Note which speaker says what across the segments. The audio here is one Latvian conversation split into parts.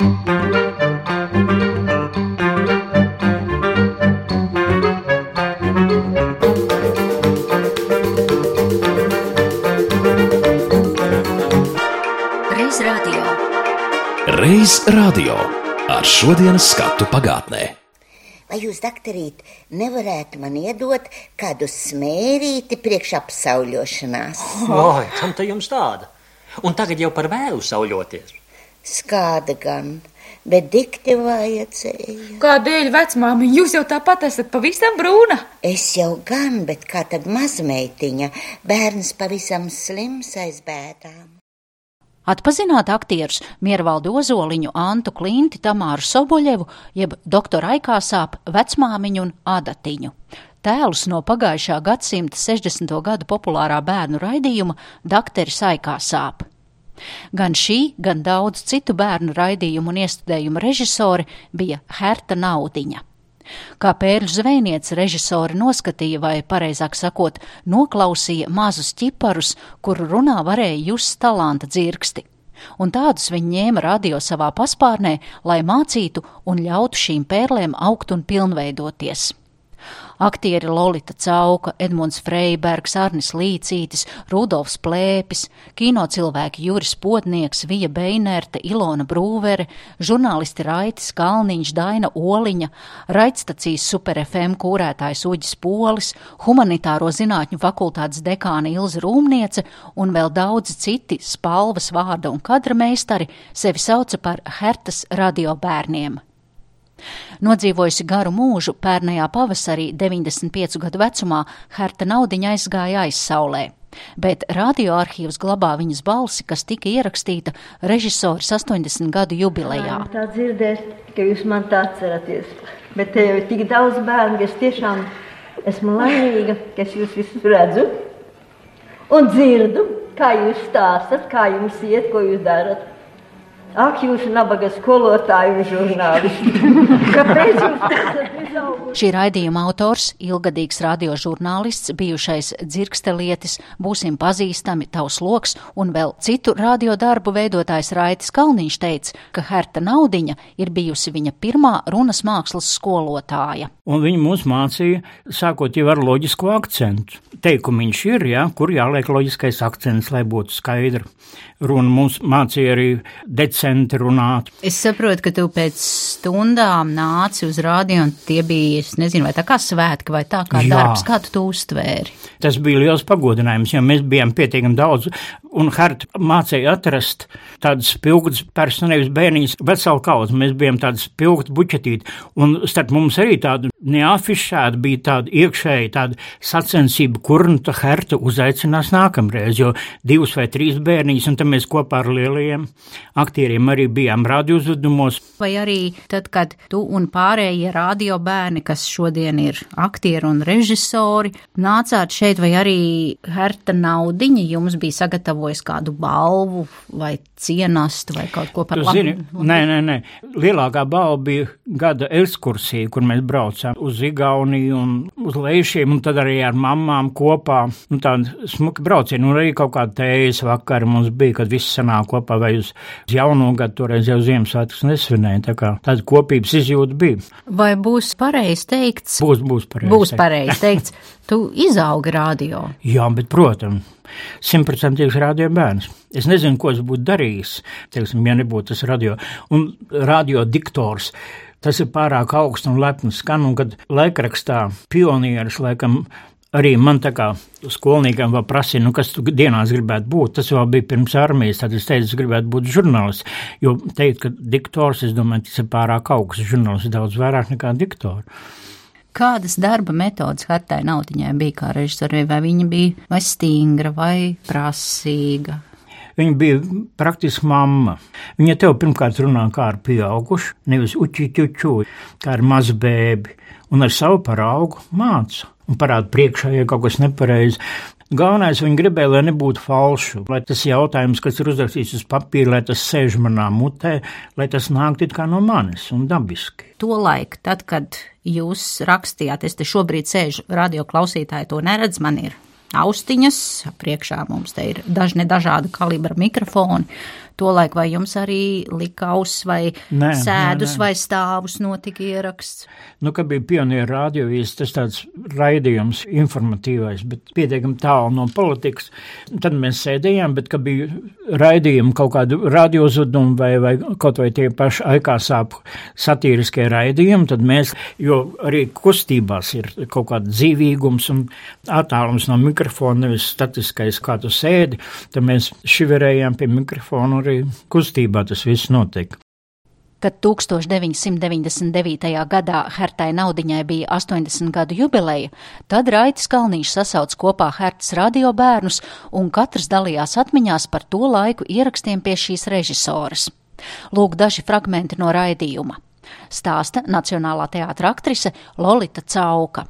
Speaker 1: Reiz radio
Speaker 2: ar šodienas skatu pagātnē.
Speaker 3: Vai jūs, doktorīt, nevarētu man iedot kādu smērīti priekš apsauļošanās?
Speaker 4: Oi, kam te jums tāda? Un tagad jau par vēlu sauļoties.
Speaker 3: Skāda gan, bet dikti vajadzēja.
Speaker 5: Kādēļ, vecmāmiņa, jūs jau tāpat esat pavisam brūna?
Speaker 3: Es jau gan, bet kā tad mazmeitiņa, bērns pavisam slims aiz bēdām.
Speaker 6: Atpazināt aktierus Miervaldu Ozoliņu, Antu Klinti, Tamāru Soboļevu, jeb doktoru Aikāsāp, vecmāmiņu un Adatiņu. Tēlus no pagājušā gadsimta 60. gadu populārā bērnu raidījuma Dakteris Aikāsāp. Gan šī, gan daudz citu bērnu raidījumu un iestudējumu režisori bija Herta Naudiņa. Kā pērļu zvejniece režisori noskatīja, vai pareizāk sakot, noklausīja mazus ķiparus, kuru runā varēja just talanta dzirksti. Un tādus viņi ņēma radio savā paspārnē, lai mācītu un ļautu šīm pērlēm augt un pilnveidoties. Aktieri Lolita Cauka, Edmunds Freibergs, Arnis Līcītis, Rudolfs Plēpis, kino cilvēki Juris Potnieks, Vija Beinerta, Ilona Brūvere, žurnālisti Raitis Kalniņš, Daina Oliņa, raidstacijas Super FM kūrētājs Uģis Polis, humanitāro zinātņu fakultātes dekāna Ilza Rūmniece un vēl daudzi citi spalvas vārda un kadra meistari sevi sauca par Hertas radio bērniem. Nodzīvojusi garu mūžu, pērnajā pavasarī 95 gadu vecumā Herta Naudiņa aizgāja aizsaulē. Bet radioarkīvs glabā viņas balsi, kas tika ierakstīta režisoras 80 gadu jubilejā.
Speaker 7: Tā dzirdēt, ka jūs man tā atceraties. Bet te jau ir tik daudz bērnu, ka es tiešām esmu laimīga, ka es jūs visus redzu un dzirdu, kā jūs stāstat, kā jums iet, ko jūs darat. Ak, jūs nabaga skolotāji un žurnālisti. Kāpēc jūs esat izauguši?
Speaker 6: Šī raidījuma autors, ilgadīgs radiožurnālists, bijušais dzirkstelietis, būsim pazīstami, tavs loks un vēl citu radiodarbu veidotājs Raitis Kalniņš teica, ka Herta Naudiņa ir bijusi viņa pirmā runas mākslas skolotāja.
Speaker 8: Un viņi mums mācīja, sākot jau ar loģisku akcentu. Teikumiņš ir, ja, kur jāliek loģiskais akcents, lai būtu skaidra. Runa mums mācīja arī decenti runāt.
Speaker 9: Es saprotu, ka tu pēc stundām nāci uz rādio, un tie bija, es nezinu, vai tā kā svētki, vai tā kā
Speaker 8: Jā.
Speaker 9: darbs, kā tu to uztvēri.
Speaker 8: Tas bija liels pagodinājums, jo mēs bijām pietiekami daudz, un Harta mācīja atrast tādas spilgtas personas, nevis bērniņas, veselu kaudzi. Mēs bijām tādas spilgtas bučetīti, un starp mums arī tāda neafišēta bija tāda iekšēja tāda sacensība, kur nu tā Harta uzaicinās nākamreiz, jo divas vai trīs bērniņas, un tad mēs kopā ar lielajiem aktieriem arī bijām radio uzvedumos.
Speaker 9: Vai arī tad, kad tu un pārējie radio bērni, kas šodien ir aktieri un režisori, nācāt šeit, vai arī Herta Naudiņa jums bija sagatavojis kādu balvu vai cienastu vai kaut ko par
Speaker 8: Tu zini, nē, nē, nē. Lielākā balva bija gada ekskursija, kur mēs braucām uz Igauniju un uz Leišiem, un tad arī ar mamām kopā. Nu, tāda smuka brauciena, un arī kaut kāda tējas vakara mums bija, kad viss sanāk kopā vai uz jauno gadu, toreiz jau Ziemassvētkus nesvinēja, tā kā tāda kopības izjūta bija.
Speaker 9: Vai būs pareizi teikts?
Speaker 8: Būs, būs pareizi.
Speaker 9: Būs pareizi teikts, tu izaugi radio.
Speaker 8: Jā, bet, protams, simtprocentīgs radio bērns. Es nezinu, ko es būtu darījis, teiksim, ja nebūtu tas radio. Un radio diktors. Tas ir pārāk augsts un lepns skan, un kad laikrakstā pionieris, laikam, arī man tā kā skolniekam vēl prasīja, nu, kas tu dienās gribētu būt. Tas vēl bija pirms armijas, tad es teicu, es gribētu būt žurnālists. Jo teikt, ka diktors, es domāju, tas ir pārāk augsts. Žurnālists daudz vairāk nekā diktors.
Speaker 9: Kādas darba metodas Hartai Nautiņai bija kā režisorei? Vai viņa bija vai stingra vai prasīga?
Speaker 8: Viņa bija praktiski mamma. Viņa tev pirmkārt runā kā ar pieaugušu, nevis uķiķuķu, kā ar mazu bēbi, un ar savu paraugu māca un parāda priekšā, ja kaut kas nepareizi. Galvenais viņa gribēja, lai nebūtu falšu, lai tas jautājums, kas ir uzrakstīts uz papīra, lai tas sēž manā mutē, lai tas nāk it kā no manis un dabiski.
Speaker 9: Tolaik, tad, kad jūs rakstījāt, es te šobrīd sēžu radio klausītāji, to neredz, man ir austiņas, priekšā mums te ir dažne dažāda kalibra mikrofoni. Tolaik vai jums arī likaus vai
Speaker 8: Nē,
Speaker 9: sēdus
Speaker 8: nē, nē.
Speaker 9: vai stāvus notika ieraksts?
Speaker 8: Nu, kad bija pionieru radiovīzes, tas tāds raidījums informatīvais, bet pietiekami tālu no politikas. Tad mēs sēdējām, bet, kad bija raidījumi kaut kādu radiozudumi vai, vai kaut vai tie paši aikāsāpu satīriskie raidījumi, tad mēs, jo arī kustībās ir kaut kāda dzīvīgums un attālums no mikrofona, nevis statiskais, kā tu sēdi, tad mēs šiverējām pie mikrofona arī kustībā tas viss notika.
Speaker 6: Kad 1999. gadā Hertai Naudiņai bija 80 gadu jubileja, tad Raitis Kalniņš sasauc kopā Hertas radio bērnus, un katrs dalījās atmiņās par to laiku ierakstiem pie šīs režisoras. Lūk daži fragmenti no raidījuma. Stāsta Nacionālā teātra aktrise Lolita Cauka.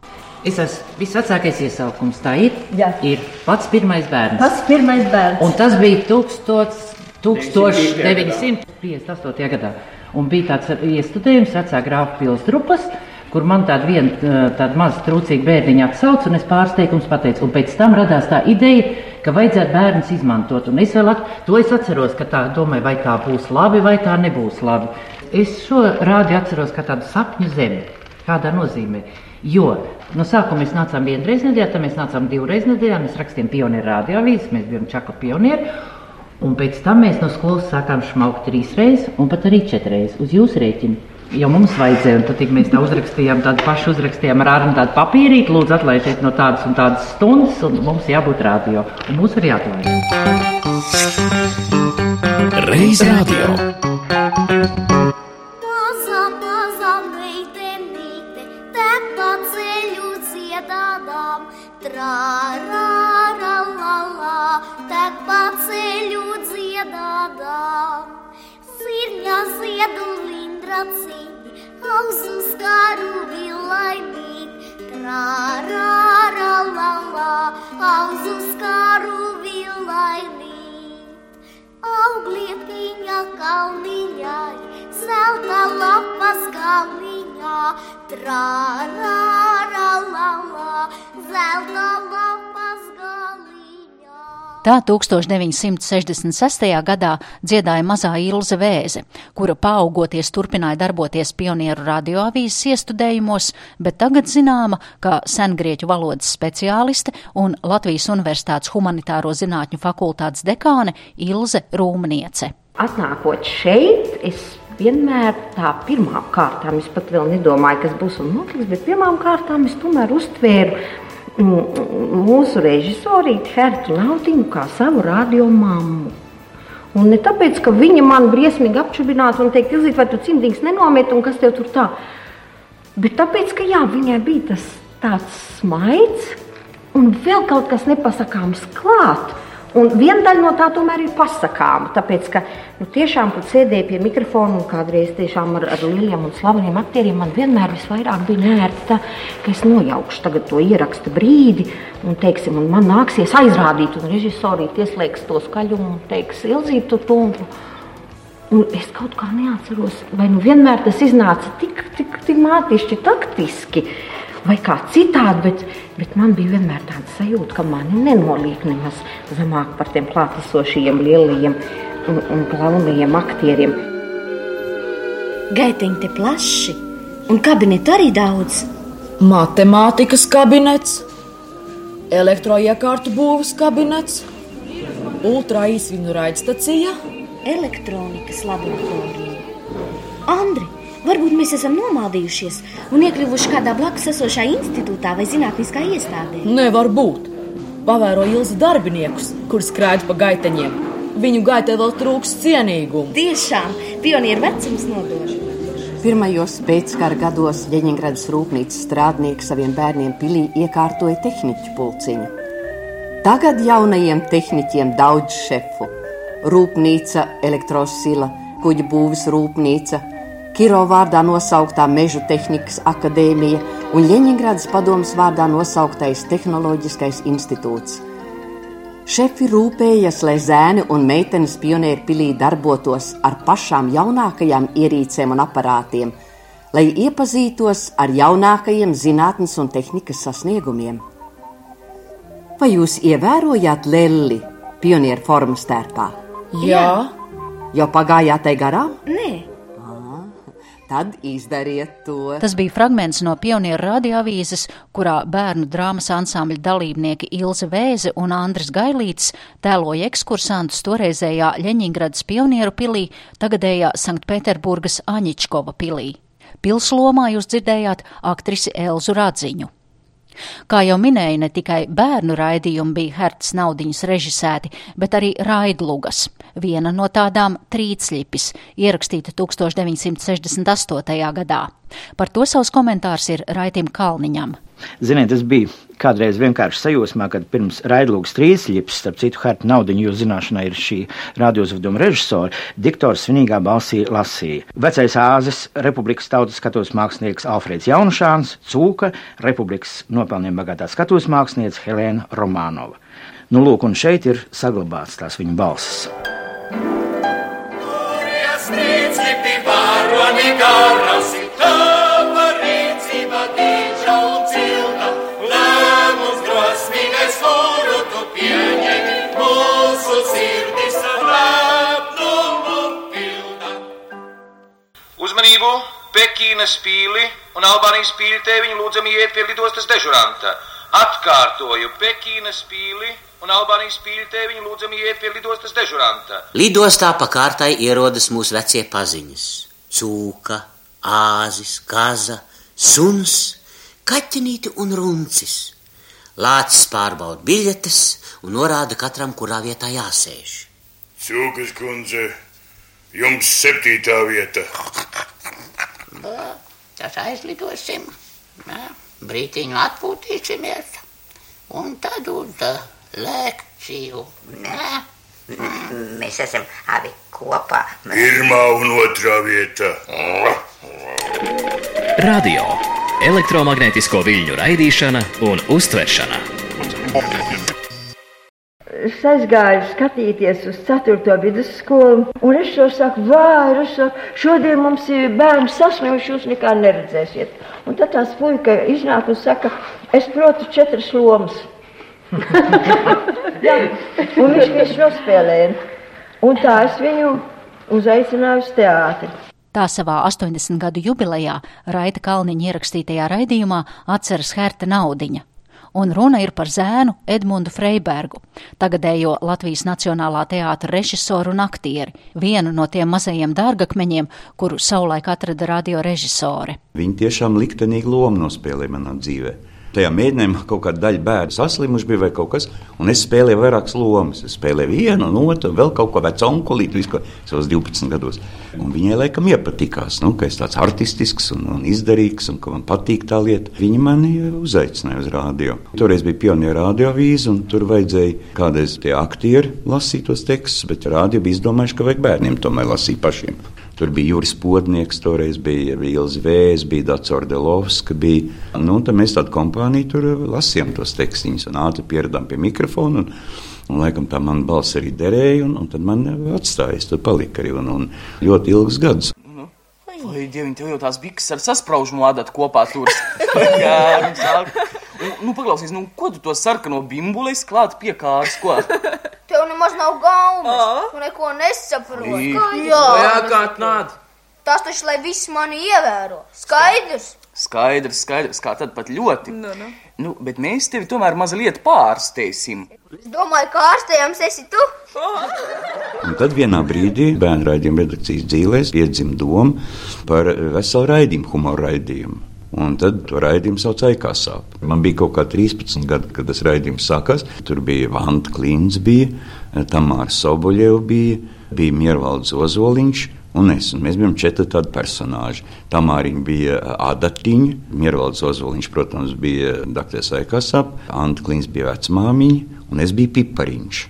Speaker 10: Es esmu visvecākais iesaukums. Tā ir.
Speaker 7: Jā.
Speaker 10: Ir pats pirmais bērns.
Speaker 7: Tas pirmais bērns.
Speaker 10: Un tas bija 1000 1958. gadā. Un bija tāds iestudējums vecā grāfa pilsdrupas, kur man tāda viena tāda maza trūcīga bērniņa atsauca, un es pārsteigums pateicu. Un pēc tam radās tā ideja, ka vajadzētu bērnus izmantot. Un es vēl at, to es atceros, ka tā domāju, vai tā būs labi, vai tā nebūs labi. Es šo rādi atceros kā tādu sapņu zemi. Kādā nozīmē? Jo no sākuma mēs nācām vienreiz nedēļā, tad mēs nācām divreiz nedēļā, mēs rakstījām pionieru radiovīzes, mēs bijām čaku pionieri. Un pēc tam mēs no skolas sākām šmaukt trīs reizes, un pat arī četras reizes uz jūsu rēķinu. Jo mums vajadzēja, un tad mēs tā uzrakstījām, tādu pašu uzrakstījām ar ārnu tādu papīrīti, lūdzu atlaidiet no tādas un tādas stundas, un mums jābūt rādio. Un mūs arī atlaida.
Speaker 2: Reiz radio.
Speaker 11: Maza, maza meitenīte, te pa ceļu dziedādām, trārā, skaru vilainīt, trārā, la, la, zelta lapas
Speaker 6: Tā 1966. gadā dziedāja mazā Ilze Vēze, kura paaugoties turpināja darboties pionieru radioavīzes iestudējumos, bet tagad zināma kā sengrieķu valodas speciāliste un Latvijas Universitātes humanitāro zinātņu fakultātes dekāne Ilze Rūmniece.
Speaker 12: Atnākot šeit, es vienmēr tā pirmām kārtām, es pat vēl nedomāju, kas būs un notiks, bet pirmām kārtām es tomēr uztvēru mūsu režisorīti Hertu Nautiņu kā savu radio mammu. Un ne tāpēc, ka viņa man briesmīgi apčubinātu un teikt, Ilzīt, vai tu cimdīgs nenomet un kas tev tur tā. Bet tāpēc, ka jā, viņai bija tas tāds smaids un vēl kaut kas nepasakāms klāt. Un viena daļa no tā tomēr ir pasakāma. Tāpēc, ka nu, tiešām, kad sēdēju pie mikrofona un kādreiz tiešām ar, ar lieliem un slaveniem aktieriem, man vienmēr visvairāk bija nērti tā, ka es nojaukšu tagad to ieraksta brīdi, un, teiksim, un man nāksies aizrādīt, un režisorīt ieslēgs to skaļumu un teiks, ilzīt to tumpu. Un es kaut kā neatceros, vai nu vienmēr tas iznāca tik, tik, tik mātišķi, taktiski, vai kā citādi, bet, bet man bija vienmēr tāda sajūta, ka mani nenoliek nemaz zemāk par tiem klātesošajiem lielajiem un, un galvenajiem aktieriem.
Speaker 11: Gaitiņi te plaši, un kabinetu arī daudz.
Speaker 5: Matemātikas kabinets, elektroiekārtu būvas kabinets, ultraīsvinu raidstacija.
Speaker 11: Elektronikas laboratorija. Andri, varbūt mēs esam nomaldījušies un iekļuvuši kādā blakus esošā institūtā vai zinātniskā iestādē.
Speaker 5: Nevar būt. Pavēro ilzi darbiniekus, kurus skraida pa gaiteņiem. Viņu gaitē vēl trūks cienīgumu.
Speaker 11: Tiešām, pionieru vecums nodod.
Speaker 13: Pirmajos pēckara gados Ļeņingradas rūpnīcas strādnieki saviem bērniem pilī iekārtoja tehniķu pulciņu. Tagad jaunajiem tehniķiem daudz šefu - rūpnīca, elektrosila, kuģa būvis rūpnīca, Kiro vārdā nosauktā Mežu tehnikas akadēmija un Ļeņingradas padomas vārdā nosauktais Tehnoloģiskais institūts. Šefi rūpējas, lai zēni un meitenes pionieru pilī darbotos ar pašām jaunākajām ierīcēm un aparātiem, lai iepazītos ar jaunākajiem zinātnes un tehnikas sasniegumiem. Vai jūs ievērojāt Lelli pionieru formas tērpā?
Speaker 5: Jā,
Speaker 13: Jau pagājāt tai garām?
Speaker 11: Nē,
Speaker 13: Tad izdariet to.
Speaker 6: Tas bija fragments no pionieru radioavīzes, kurā bērnu drāmas ansambļa dalībnieki Ilze Vēze un Andris Gailīts tēloja ekskursantus toreizējā Ļeņingradas pionieru pilī, tagadējā Sanktpēterburgas Aņičkova pilī. Pilslomā jūs dzirdējāt aktrisi Elzu Radziņu. Kā jau minēju, ne tikai bērnu raidījumi bija Herts naudiņas režisēti, bet arī raidlugas. Viena no tādām - Trīsļipis, ierakstīta 1968. gadā. Par to savus komentārus ir Raitim Kalniņam.
Speaker 8: Ziniet, es biju kādreiz vienkārši sajūsmā, kad pirms raidlūgas trīsļips, starp citu, Harta naudiņu jūsu zināšanai ir šī radiouzveduma režisora, diktors svinīgā balsī lasīja. Vecais āzes, Republikas tautas skatos mākslinieks Alfrēds Jaunušāns, Cūka, Republikas nopelniem bagātā skatos mākslinieca Helēna Romānova. Nu, lūk, un šeit ir saglabāts tās viņa balsis.
Speaker 2: Stīcīti varoni garasi, tava
Speaker 14: Uzmanību! Pekīnas pīli un Albānijas pīļi tēviņi lūdzami iet pie lidostas dežuranta. Atkārtoju, Pekīnas pīli un Albānijas pīļi tēviņi lūdzami iet pie lidostas dežuranta.
Speaker 15: Lidostā pa kārtai ierodas mūsu vecie paziņas - cūka, āzis, kaza, suns, kaķenīti un runcis. Lācis pārbauda biļetes un norāda katram, kurā vietā jāsēž.
Speaker 16: Cūkas kundze, jums septītā vieta.
Speaker 15: Tas aizlidosim, ne? brītiņu atpūtīsimies un tad uz lekciju. Ne?
Speaker 3: Mēs esam abi kopā.
Speaker 16: Pirmā un otrā vieta.
Speaker 2: Radio - elektromagnētisko viļņu raidīšana un uztveršana.
Speaker 7: Aizgāju skatīties uz 4. vidusskolu, un es to saku, vāju, es saku, šodien mums ir bērni saslimuši, jūs nekā neredzēsiet. Un tad tās puika iznāk un saka, es protu četras lomas. Jā, un viņš visu nospēlēja. Un tā es viņu uzaicināju uz teātri.
Speaker 6: Tā savā 80 gadu jubilejā Raita Kalniņa ierakstītajā raidījumā atceras Herta Naudiņa. Un runa ir par zēnu Edmundu Freibergu, tagadējo Latvijas Nacionālā teātra režisoru un aktieri, vienu no tiem mazajiem dārgakmeņiem, kuru savulaik atrada radiorežisore.
Speaker 17: Viņi tiešām liktenīgi lomu nospēlēja manā dzīvē. Tajā mēģinājumā kaut kāda daļa bērnu saslimuši bija vai kaut kas, un es spēlēju vairākas lomas. Es spēlēju vienu, un otru, vēl kaut ko vecu onkulīti, visu, savos 12 gados. Un viņai laikam iepatikās, nu, ka es tāds artistisks un, un izdarīgs, un ka man patīk tā lieta. Viņa mani uzaicināja uz rādio. Toreiz bija pionieru radiovīze, un tur vajadzēja kādreiz tie aktieri lasīt tos tekstus, bet rādio bija izdomājuši, ka vajag bērniem tomēr lasīt pašiem. Tur bija Juris Podnieks, toreiz bija Vils Vējs, bija Dārts Ordelovska. Bija. Nu, tad mēs tādu kompāniju tur lasījām tos tekstus un ātri pieradām pie mikrofona. Un, un laikam tā man balss arī derēja, un, un tad man atstājas, tur palika arī un, un ļoti ilgs gads.
Speaker 18: Vai dievi, tev jau tās bikses ar saspraužu adatu kopā tur? Jā, nu nu, paklausies, nu, ko tu to sarkano bimbulis klāt pie kārs, ko?
Speaker 19: Tev nemaz nav gaumas. Tu neko nesaproti.
Speaker 18: Jā, jā kā nād.
Speaker 19: Tas taču, lai visi mani ievēro. Skaidrs.
Speaker 18: Skaidrs, skaidrs, kā tad pat ļoti.
Speaker 19: Nu, nu.
Speaker 18: Nu, bet mēs tevi tomēr mazliet pārsteigsim.
Speaker 19: Es domāju, ka ārstējams esi tu.
Speaker 17: Un tad vienā brīdī bērnu raidījuma redakcijas dzīvēs piedzima doma par veselu raidījumu, humoru raidījumu. Un tad to raidījumu sauc par Aikāsāpu. Man bija kaut kā 13 gadi, kad tas raidījums sākās. Tur bija Vanta Klīns, bija Tamāra Soboļeva, bija, bija Miervalds Ozoliņš. Un es, un mēs bijām četri tādi personāļi. Tamāriņa bija adatiņa, Miervalds Ozoliņš, protams, bija Dr. Aikāsāpa, Anta Klīns bija vecmāmiņa, un es biju Pipariņš.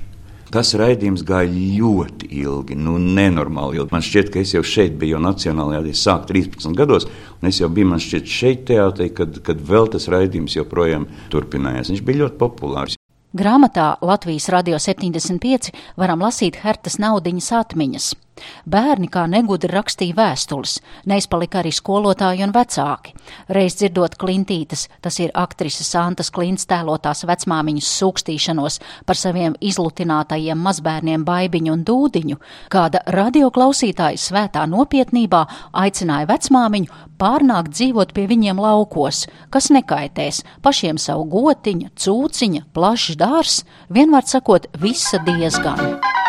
Speaker 17: Tas raidījums gāja ļoti ilgi, nu, nenormāli ilgi. Man šķiet, ka es jau šeit biju, jau Nacionālajā teātrī sāku 13 gados, un es jau biju, šķiet, šeit teātrī, kad, kad vēl tas raidījums joprojām turpinājās. Viņš bija ļoti populārs.
Speaker 6: Grāmatā Latvijas Radio 75 varam lasīt Hertas naudiņas atmiņas. Bērni kā negudri rakstīja vēstules, neizpalika arī skolotāji un vecāki. Reiz dzirdot Klintītes, tas ir aktrises Santas Klints tēlotās vecmāmiņas sūkstīšanos par saviem izlutinātajiem mazbērniem Baibiņu un Dūdiņu, kāda radioklausītāja svētā nopietnībā aicināja vecmāmiņu pārnākt dzīvot pie viņiem laukos, kas nekaitēs, pašiem savu gotiņa, cūciņa, plašs dārs, vienmēr sakot, visa diezgan.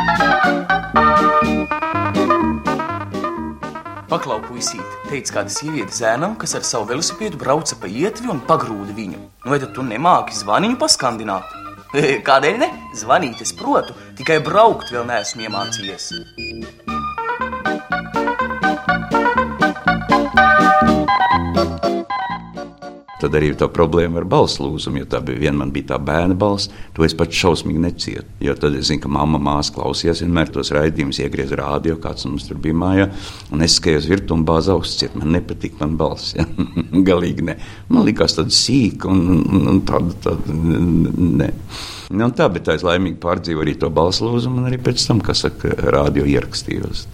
Speaker 18: Paklau puisīt, teica kāda sieviete zēnam, kas ar savu velosipēdu brauca pa ietvi un pagrūda viņu. Nu, vai tad tu nemāki zvaniņu paskandināt? Kādēļ ne? Zvanīt es protu, tikai braukt vēl neesmu iemācījies.
Speaker 17: Tad arī tā problēma ar balsu lūzumu, jo tā bija viena man bija tā bērna balss, to es pats šausmīgi necietu. Jo tad es zinu, ka mamma māsa klausījās vienmēr tos raidījumus, iegriez rādio, kāds mums tur bija mājā, un es skējos virtu un bāzu austiet. Man nepatīk man balss, ja? galīgi ne. Man likās tāda sīka un, un, un tāda, tāda, ne. Nu, tā, bet tā es laimīgi pārdzīvoju arī to balsu lūzumu un arī pēc tam, kas saka, rādio ierakstījos.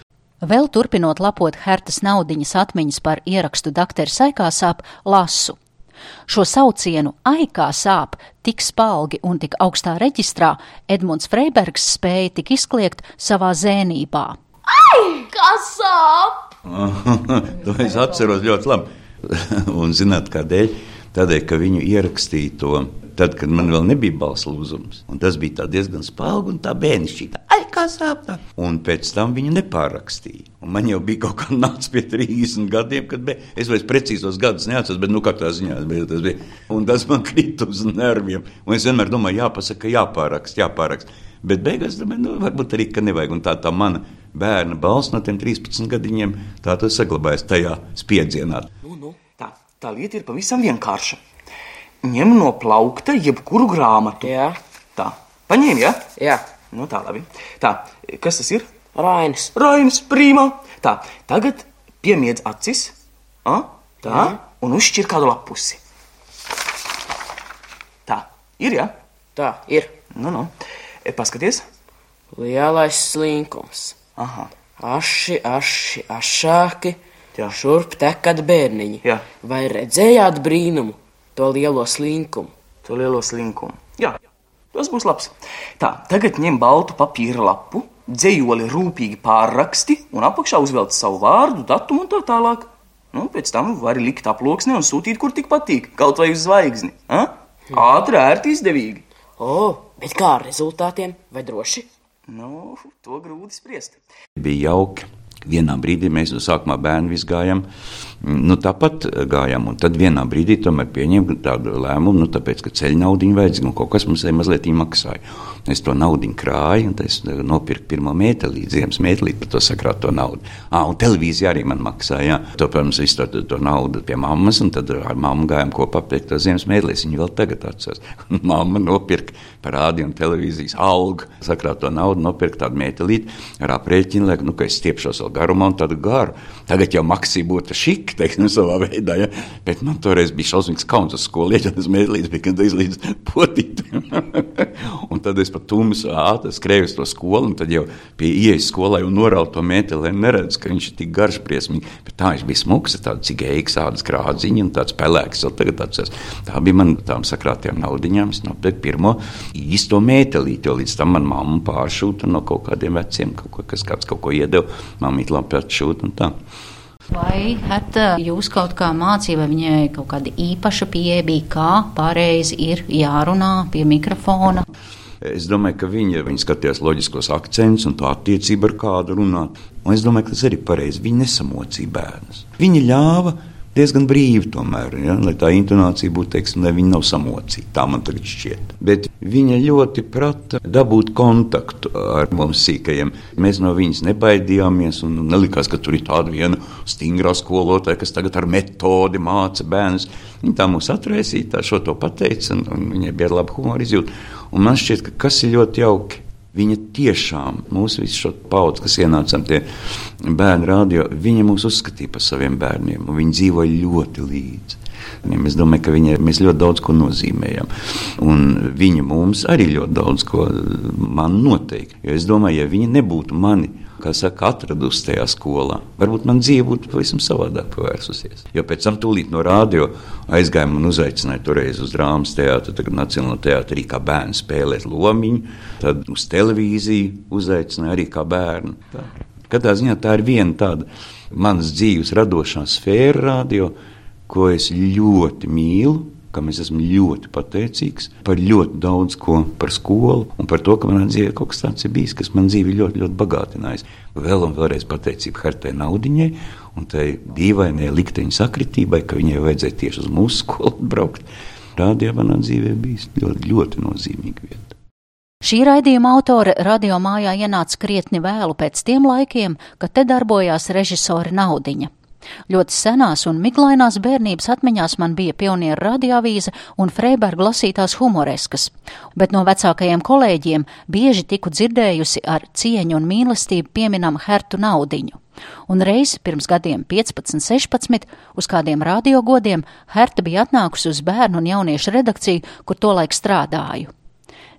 Speaker 6: Vēl turpinot lapot Hertas naudiņas atmiņas par ierakstu Dr. Saikāsāp, lasu. Šo saucienu aikā sāp tik spalgi un tik augstā reģistrā Edmunds Freibergs spēja tik izkliegt savā zēnībā.
Speaker 19: Ai, kas sāp!
Speaker 17: to es atceros ļoti labi. un zināt, kādēļ? Tādēļ, ka viņu ierakstīja to tad, kad man vēl nebija balss lūzums. Un tas bija diezgan spēcīgs un tā bērnišķīga. Ai, kā sāp tā! Un pēc tam viņa nepārakstīja. Un man jau bija kaut kā nācis pie 30 gadiem, kad bija, es vairs precīzos gadus neatceros, bet nu katrā ziņā tas bija. Un tas man krita uz nerviem. Un es vienmēr domāju, jāpasaka, jāpārakst, jāpārakst. Bet beigās domāju, nu, varbūt arī, ka nevajag. Un tā, tā mana bērna balss no tiem 13 gadiņiem, tā tas saglabājas tajā spiedzienā.
Speaker 18: Nu, nu, tā, tā lieta ir pavisam vienkārša ņem no plaukta jebkuru grāmatu.
Speaker 20: Jā.
Speaker 18: Tā, paņēmi, ja?
Speaker 20: Jā.
Speaker 18: Nu, tā, labi. Tā, kas tas ir?
Speaker 20: Rainis.
Speaker 18: Rainis, prīmā. Tā, tagad piemiedz acis. A? Tā, Jā. un uzšķir kādu lapusi. Tā, ir, ja?
Speaker 20: Tā, ir.
Speaker 18: Nu, nu. E, paskaties.
Speaker 20: Lielais slinkums.
Speaker 18: Aha.
Speaker 20: Aši, aši, ašāki.
Speaker 18: Jā.
Speaker 20: Šurp tekat bērniņi.
Speaker 18: Jā.
Speaker 20: Vai redzējāt brīnumu? to lielo slinkumu.
Speaker 18: To lielo slinkumu. Jā, tas būs labs. Tā, tagad ņem baltu papīra lapu, dzējoli rūpīgi pārraksti un apakšā uzvelc savu vārdu, datumu un tā tālāk. Nu, pēc tam vari likt aploksnē un sūtīt, kur tik patīk, kaut vai uz zvaigzni. A? Ātri, ērti, izdevīgi.
Speaker 20: O, bet kā ar rezultātiem? Vai droši?
Speaker 18: Nu, to grūti spriest.
Speaker 17: Bija jauki. Vienā brīdī mēs no sākumā bērnu gājām, nu, tāpat gājām, un tad vienā brīdī tomēr pieņēma tādu lēmumu, nu, tāpēc, ka ceļu naudu vajadzīga, un kaut kas mums mazliet maksāja. Es to naudu krāju, un es nopirku pirmo mētelīti, ziemas mētelīti par to sakrāto naudu. Ah, un televīzija arī man maksāja. To, protams, visu to, to naudu pie mammas, un tad ar mammu gājām kopā pie tā ziemas mētelītes. Viņa vēl tagad atceras. Mamma nopirka par rādio un televīzijas algu, sakrāto naudu, nopirka tādu mētelīti ar aprēķinu, lai, nu, ka es stiepšos vēl garumā un tādu garu. Tagad jau maksī būtu šik, teiksim, savā veidā, ja? bet man toreiz bija šausmīgs kauns uz skolu, ja tas mētelīts bija gandrīz līdz potītiem. un tad es pa tumsu ātri skrēju uz to skolu, un tad jau pie ieejas skolai un norautu to mēteli, neredzu, ka viņš ir tik garš briesmīgi. Bet tā viņš bija smuks, tāds cigēks, tādas krādziņa un tāds pelēks. Atceros, tā bija man tām sakrātiem naudiņām. Es nopirku pirmo īsto mētelīti, jo līdz tam man mamma pāršūta no kaut kādiem veciem, kaut ko, kas kāds kaut ko iedeva. Mamma labi atšūta un tā.
Speaker 6: Vai Herta jūs kaut kā mācīja, vai viņai kaut kāda īpaša pieeja bija, kā pareizi ir jārunā pie mikrofona?
Speaker 17: Es domāju, ka viņa, viņa skatījās loģiskos akcentus un tā attiecība ar kādu runāt. Un es domāju, ka tas arī pareizi. Viņa nesamocīja bērnus. Viņa ļāva diezgan brīvi, tomēr, ja, lai tā intonācija būtu, teiksim, lai viņa nav samocīta. Tā man tagad šķiet. Bet viņa ļoti prata dabūt kontaktu ar mums sīkajiem. Mēs no viņas nebaidījāmies un nelikās, ka tur ir tāda viena stingrā skolotāja, kas tagad ar metodi māca bērnus. Viņa tā mūs atraisīja, tā šo to pateica, un, un viņai bija laba humora izjūta. Un man šķiet, ka kas ir ļoti jauki Viņa tiešām mūsu visu šo paudzi, kas ienācām tie bērnu radio, viņa mūs uzskatīja par saviem bērniem, un viņi dzīvoja ļoti līdzi. Es domāju, ka viņai mēs ļoti daudz ko nozīmējam. Un viņa mums arī ļoti daudz ko man noteikti. Jo es domāju, ja viņa nebūtu mani kā saka, atradusi tajā skolā. Varbūt man dzīve būtu pavisam savādāk pavērsusies. Jo pēc tam tūlīt no rādio aizgājām un uzaicināja toreiz uz drāmas teātru, tagad Nacionālajā teātrī kā bērnu spēlēt lomiņu, tad uz televīziju uzaicināja arī kā bērnu. Tā. Katrā ziņā tā ir viena tāda manas dzīves radošā sfēra radio, ko es ļoti mīlu kam es esmu ļoti pateicīgs par ļoti daudz ko par skolu un par to, ka manā dzīvē kaut kas tāds ir bijis, kas man dzīvi ļoti, ļoti bagātinājis. Vēl un vēlreiz pateicība Hartai Naudiņai un tai dīvainai likteņa sakritībai, ka viņai vajadzēja tieši uz mūsu skolu braukt. Rādījā manā dzīvē bijis ļoti, ļoti nozīmīga vieta.
Speaker 6: Šī raidījuma autore radio mājā ienāca krietni vēlu pēc tiem laikiem, kad te darbojās režisore Naudiņa. Ļoti senās un miglainās bērnības atmiņās man bija pionieru radioavīze un Freiberga lasītās humoreskas, bet no vecākajiem kolēģiem bieži tiku dzirdējusi ar cieņu un mīlestību pieminam Hertu Naudiņu. Un reiz pirms gadiem 15, 16, uz kādiem radiogodiem Herta bija atnākusi uz bērnu un jauniešu redakciju, kur tolaik strādāju.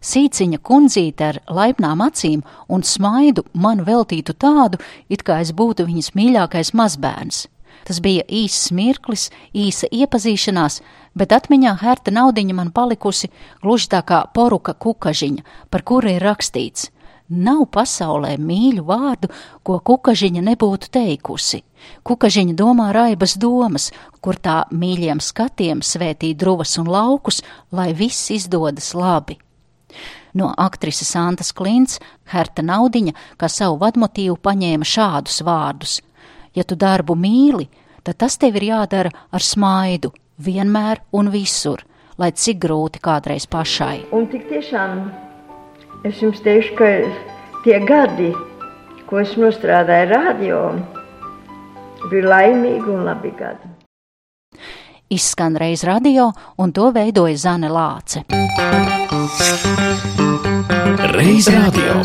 Speaker 6: Sīciņa kundzīte ar laipnām acīm un smaidu man veltītu tādu, it kā es būtu viņas mīļākais mazbērns. Tas bija īss mirklis, īsa iepazīšanās, bet atmiņā Herta naudiņa man palikusi gluži tā kā poruka kukažiņa, par kuru ir rakstīts. Nav pasaulē mīļu vārdu, ko kukažiņa nebūtu teikusi. Kukažiņa domā raibas domas, kur tā mīļiem skatiem svētī druvas un laukus, lai viss izdodas labi. No aktrises Antas Klints Herta Naudiņa kā savu vadmotīvu paņēma šādus vārdus Ja tu darbu mīli, tad tas tev ir jādara ar smaidu, vienmēr un visur, lai cik grūti kādreiz pašai.
Speaker 7: Un tik tiešām es jums teikšu, ka tie gadi, ko es nostrādāju radio, bija laimīgi un labi gadi.
Speaker 6: Izskan reiz radio, un to veidoja Zane Lāce.
Speaker 2: Reiz radio.